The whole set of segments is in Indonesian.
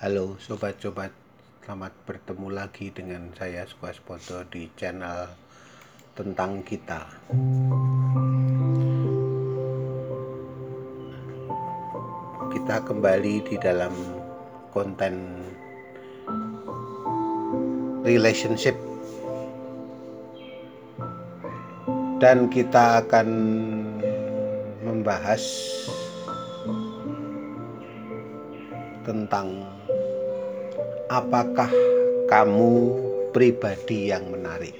Halo sobat-sobat, selamat bertemu lagi dengan saya Squaspoto di channel tentang kita. Kita kembali di dalam konten relationship dan kita akan membahas tentang apakah kamu pribadi yang menarik.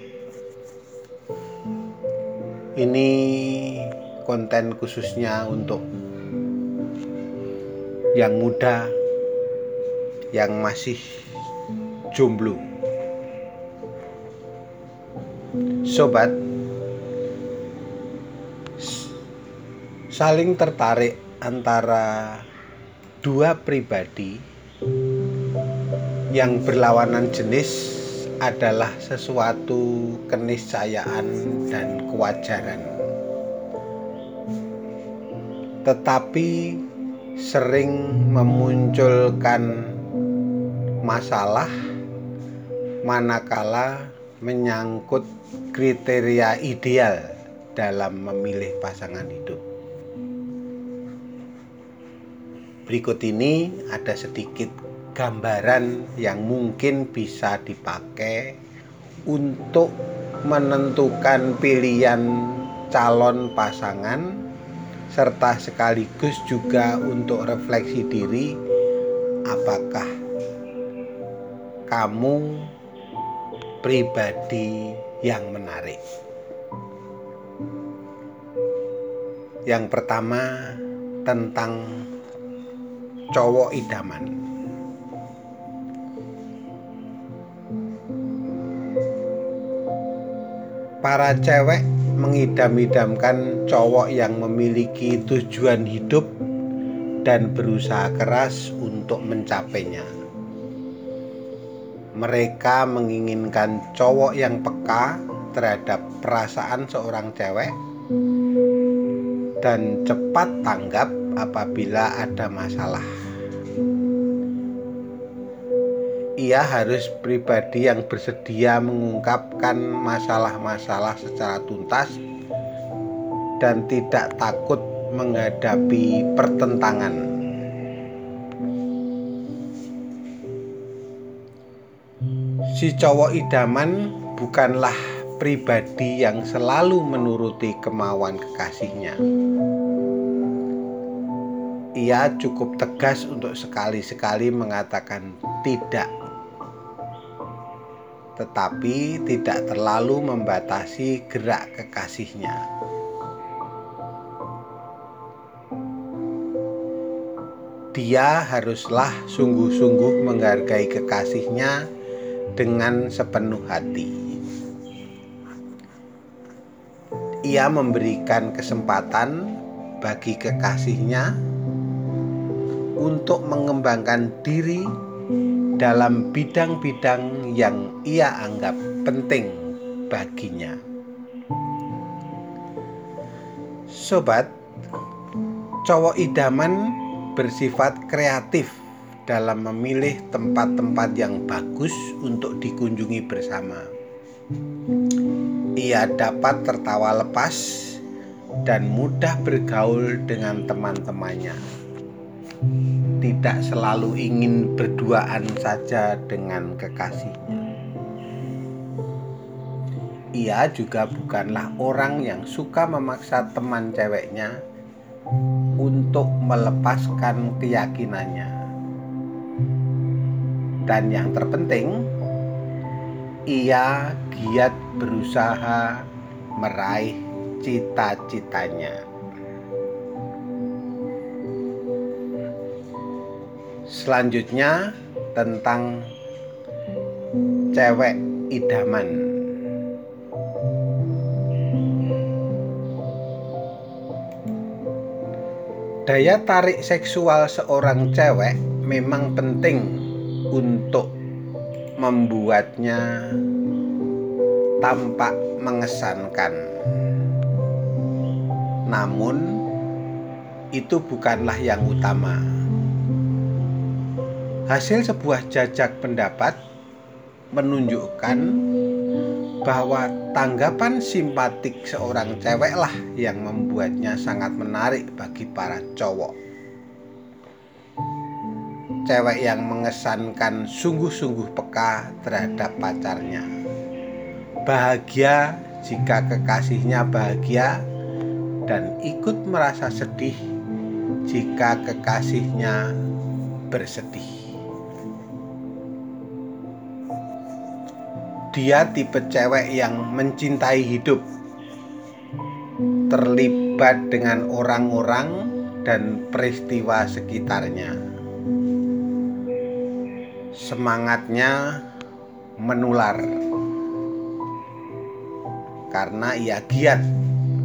Ini konten khususnya untuk yang muda yang masih jomblo. Sobat, saling tertarik antara dua pribadi yang berlawanan jenis adalah sesuatu keniscayaan dan kewajaran. Tetapi sering memunculkan masalah manakala menyangkut kriteria ideal dalam memilih pasangan hidup. Berikut ini ada sedikit gambaran yang mungkin bisa dipakai untuk menentukan pilihan calon pasangan serta sekaligus juga untuk refleksi diri apakah kamu pribadi yang menarik. Yang pertama tentang cowok idaman. Para cewek mengidam-idamkan cowok yang memiliki tujuan hidup dan berusaha keras untuk mencapainya. Mereka menginginkan cowok yang peka terhadap perasaan seorang cewek dan cepat tanggap apabila ada masalah ia harus pribadi yang bersedia mengungkapkan masalah-masalah secara tuntas dan tidak takut menghadapi pertentangan. Si cowok idaman bukanlah pribadi yang selalu menuruti kemauan kekasihnya. Ia cukup tegas untuk sekali-sekali mengatakan tidak tetapi tidak terlalu membatasi gerak kekasihnya. Dia haruslah sungguh-sungguh menghargai kekasihnya dengan sepenuh hati. Ia memberikan kesempatan bagi kekasihnya untuk mengembangkan diri dalam bidang-bidang yang ia anggap penting baginya. Sobat, cowok idaman bersifat kreatif dalam memilih tempat-tempat yang bagus untuk dikunjungi bersama. Ia dapat tertawa lepas dan mudah bergaul dengan teman-temannya tidak selalu ingin berduaan saja dengan kekasihnya. Ia juga bukanlah orang yang suka memaksa teman ceweknya untuk melepaskan keyakinannya. Dan yang terpenting, ia giat berusaha meraih cita-citanya. Selanjutnya tentang cewek idaman. Daya tarik seksual seorang cewek memang penting untuk membuatnya tampak mengesankan. Namun, itu bukanlah yang utama Hasil sebuah jajak pendapat menunjukkan bahwa tanggapan simpatik seorang cewek lah yang membuatnya sangat menarik bagi para cowok. Cewek yang mengesankan sungguh-sungguh peka terhadap pacarnya. Bahagia jika kekasihnya bahagia dan ikut merasa sedih jika kekasihnya bersedih. Dia tipe cewek yang mencintai hidup, terlibat dengan orang-orang dan peristiwa sekitarnya. Semangatnya menular karena ia giat,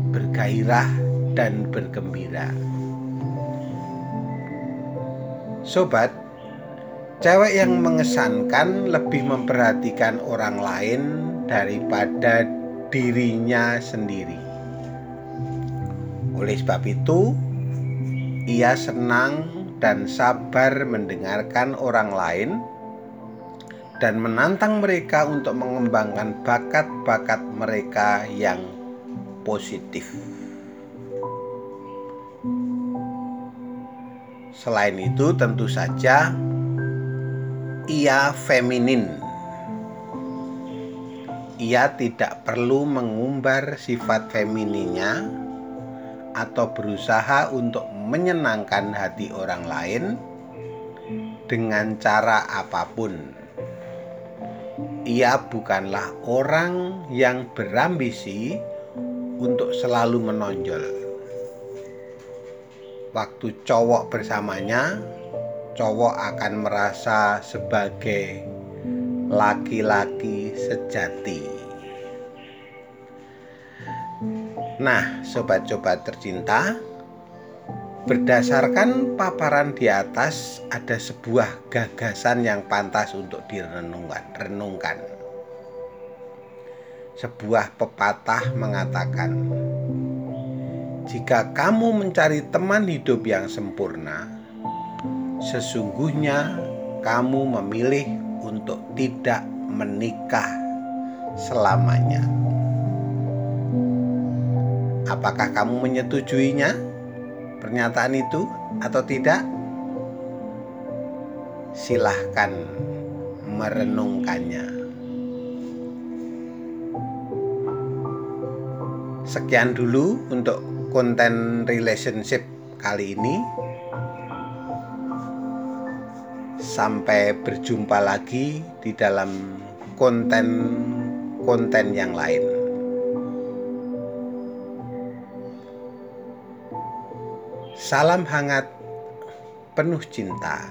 bergairah, dan bergembira. Sobat, Cewek yang mengesankan lebih memperhatikan orang lain daripada dirinya sendiri. Oleh sebab itu, ia senang dan sabar mendengarkan orang lain dan menantang mereka untuk mengembangkan bakat-bakat mereka yang positif. Selain itu, tentu saja ia feminin. Ia tidak perlu mengumbar sifat femininnya atau berusaha untuk menyenangkan hati orang lain dengan cara apa pun. Ia bukanlah orang yang berambisi untuk selalu menonjol. Waktu cowok bersamanya, cowok akan merasa sebagai laki-laki sejati. Nah, sobat-sobat tercinta, berdasarkan paparan di atas ada sebuah gagasan yang pantas untuk direnungkan. Renungkan. Sebuah pepatah mengatakan, "Jika kamu mencari teman hidup yang sempurna, sesungguhnya kamu memilih untuk tidak menikah selamanya. Apakah kamu menyetujuinya pernyataan itu atau tidak? Silahkan merenungkannya. Sekian dulu untuk konten relationship kali ini. Sampai berjumpa lagi di dalam konten-konten yang lain. Salam hangat, penuh cinta.